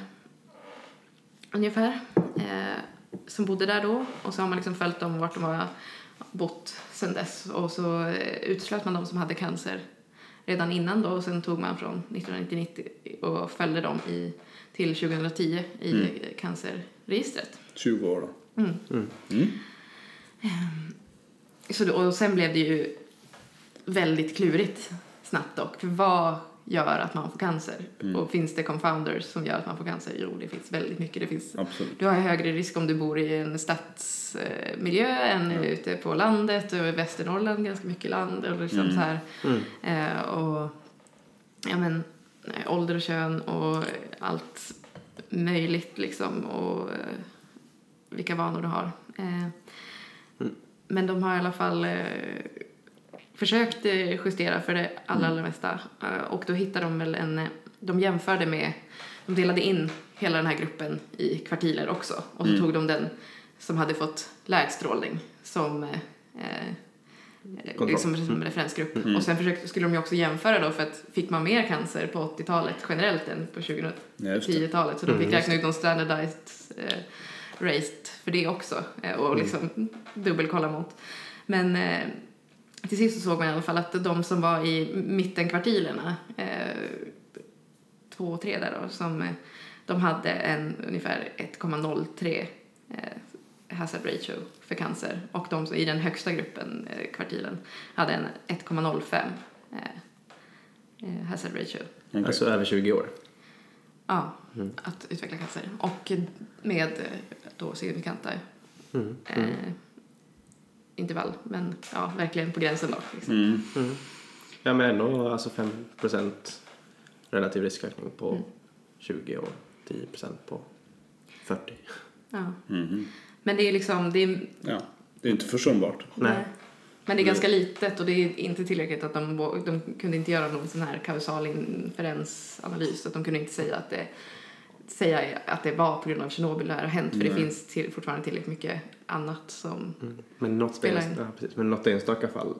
ungefär eh, som bodde där då. Och så har man liksom följt dem vart de har bott sedan dess. Och så eh, utslöt man de som hade cancer redan innan då och sen tog man från 1990 och följde dem i, till 2010 i Mm. cancerregistret. 20 år då. Så, då- och sen blev det ju väldigt klurigt snabbt dock. För vad gör att man får cancer? Mm. Och finns det confounders som gör att man får cancer? Jo, det finns väldigt mycket. Det finns, Absolut. du har högre risk om du bor i en stadsmiljö än ute på landet och i Västernorrland ganska mycket land. Och liksom så här. Eh, och ja, men, ålder och kön och allt möjligt liksom. Och eh, vilka vanor du har. Eh, Men de har i alla fall försökt eh, justera för det allra, allra mesta. Eh, och då hittade de väl en... eh, De jämförde med... De delade in hela den här gruppen i kvartiler också. Och så tog de den som hade fått lägst strålning som... Eh, liksom som referensgrupp. Och sen försökte, skulle de ju också jämföra då för att fick man mer cancer på 80-talet generellt än på Ja, just det. 2010-talet så de fick räkna ut någon standardized eh, rate för det också eh, och liksom dubbelkolla mot. Men till sist så såg man i alla fall att de som var i mittenkvartilerna, eh, två och tre där då, som eh, de hade en ungefär 1,03 eh, hazard ratio för cancer och de som i den högsta gruppen, eh, kvartilen, hade en 1,05 eh, eh, hazard ratio. Alltså över 20 år. Ja, att utveckla cancer. Och med eh, då signifikanta eh, intervall. Men ja, verkligen på gränsen då. Liksom. Mm. Ja, men ändå alltså 5% relativ riskökning på 20 år. 10% på 40. Ja. Mhm. Men det är liksom, det är, Ja, det är inte försumbart. Nej. Men det är ganska litet och det är inte tillräckligt att de, de kunde inte göra någon sån här kausal inferensanalys. Att de kunde inte säga att det, säga att det var på grund av Tjernobyl det här har hänt. För det Nej. finns till, fortfarande tillräckligt mycket annat som... Men något, Spelar in. ja, precis. Men något enstaka fall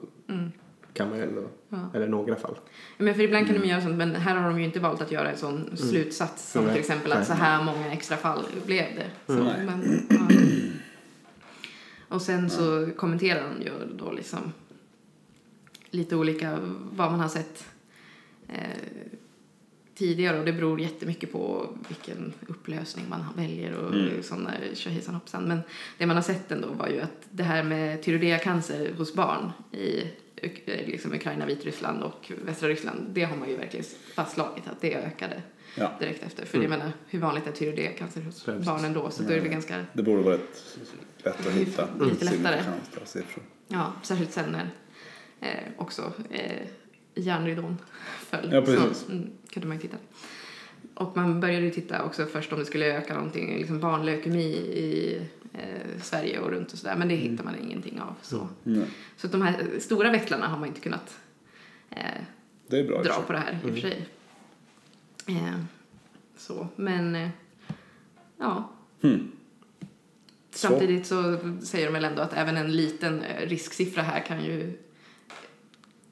kan man ju ändå, Ja. eller några fall. Men för ibland kan de göra sånt, men här har de ju inte valt att göra en sån slutsats som Nej. till exempel att Nej. så här många extra fall blev det. Så, Nej. men, ja. Och sen så kommenterar de ju då liksom lite olika vad man har sett eh, tidigare och det beror jättemycket på vilken upplösning man väljer och Mm. sådana tjohejsan hoppsan. Men det man har sett ändå var ju att det här med tyroideacancer hos barn i liksom Ukraina, Vitryssland och västra Ryssland, det har man ju verkligen fastslagit att det ökade Ja. direkt efter. För jag menar, hur vanligt är tyroideacancer hos Ja, precis. barnen då? Så då är det väl ganska, Det borde vara rätt lätt att hitta Lite lättare. ja, särskilt sen när eh, också eh, järnridån föll. Ja, precis. Så mm, kunde man ju titta. Och man började ju titta också först om det skulle öka någonting, liksom barnleukemi i eh, Sverige och runt och sådär. Men det hittar man ingenting av. Så, Nej, så att de här stora växlarna har man inte kunnat eh, det är bra. dra på det här i och för sig. Eh, så, men eh, ja. Hmm. Samtidigt så säger de väl ändå att även en liten eh, risksiffra här kan ju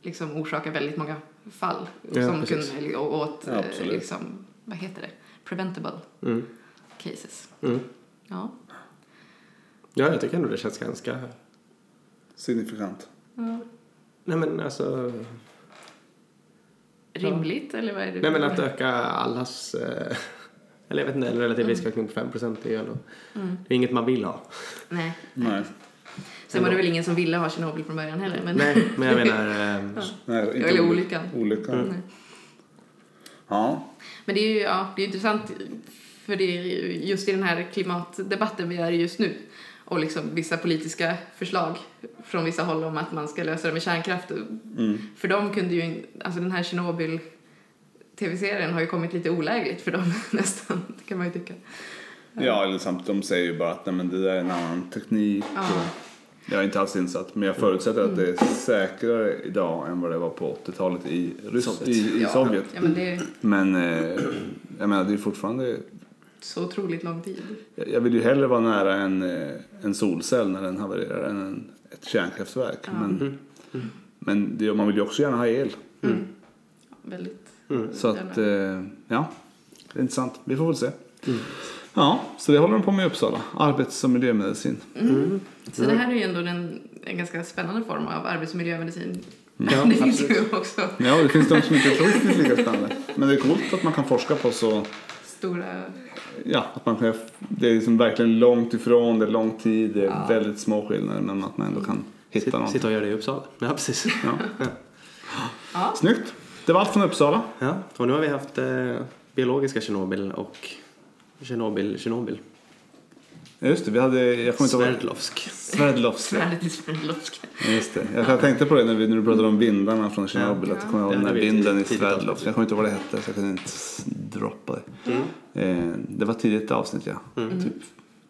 liksom orsaka väldigt många fall Ja, som precis. kunde, och åt Ja, eh, liksom, vad heter det, preventable Mm. cases. Mm. Ja. Ja, jag tycker ändå det känns ganska... Signifikant. ja. Nej men alltså... Rimligt eller vad är det? Nej men att öka allas... Eh, *laughs* eller jag vet inte, en relativ riskökning på 5 är ju ändå... Mm. Det är inget man vill ha. Nej. Nej. Sen var det väl ingen som ville ha Tjernobyl från början heller. Men... Nej, men jag menar... Eh, *laughs* *laughs* Nej, inte Eller oly- olyckan. Olyckan. Nej. Ja. Men det är ju ja, det är intressant för det är ju just i den här klimatdebatten vi är i just nu och liksom vissa politiska förslag från vissa håll om att man ska lösa det med kärnkraft. Mm. För de kunde ju, alltså den här Tjernobyl tv-serien har ju kommit lite olägligt för dem *laughs* nästan, det kan man ju tycka. Ja, eller samtidigt, de säger ju bara att nej, men det där är en annan teknik. Ja. Och jag är inte alls insatt, men jag förutsätter att det är säkrare idag än vad det var på 80-talet i, Ryss- Sovjet. i, i ja, Sovjet. Ja, men det är Men eh, jag menar, det är fortfarande... så otroligt lång tid. Jag jag vill ju hellre vara nära en, eh, en solcell när den havererar än en, ett kärnkraftverk. Ja. Men, men det, man vill ju också gärna ha el. Mm. Ja, väldigt. Så att, eh, ja, det är intressant. Vi får väl se. Ja, så det håller de på med i Uppsala. Arbets och miljömedicin. Så det här är ju ändå en, en ganska spännande form av arbetsmiljömedicin. Ja, *laughs* det finns absolut. ju också Ja, det finns de som inte tror att det är lika spännande. Men det är coolt att man kan forska på så, stora... ja, att man kan, det är liksom verkligen långt ifrån, det är lång tid, det är Ja. väldigt små skillnader men att man ändå kan hitta Sitta, någonting. sitta och göra det i Uppsala. Ja, precis. Ja. Ja. Snyggt! Det var allt från Uppsala. Ja, och nu har vi haft eh, biologiska Tjernobyl och Tjernobyl, Tjernobyl. Ja, Just det, vi hade, jag kommer inte. Sverdlovsk. Sverdlovsk. Svärdet i Sverdlovsk. Just det. Jag tänkte på det när, vi, när du pratade om vindarna från Tjernobyl. Ja. Att jag kommer ihåg den här vinden vi. i Sverdlovsk. Jag kommer inte ihåg vad det hette så jag kunde inte droppa det. Mm. Eh, det var tidigt avsnitt ja. Typ,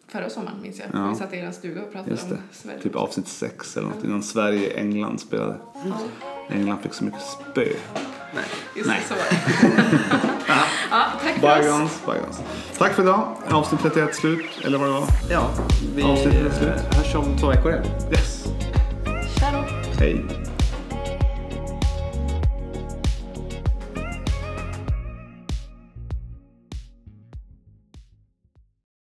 Förra sommaren minns jag. Ja. Vi satt i er stuga och pratade just om det. Sverdlovsk. Typ avsnitt sex eller något. Innan Sverige-England spelade. England fick så mycket spö. Nej. Just Nej. så var det. *laughs* ja, tack för oss. Bygons, bygons. Tack för idag. Avsnitt 31 slut. Eller vad det var. Ja, vi Avsnittet är slut. hörs om två veckor igen. Yes. Tja då. Hej.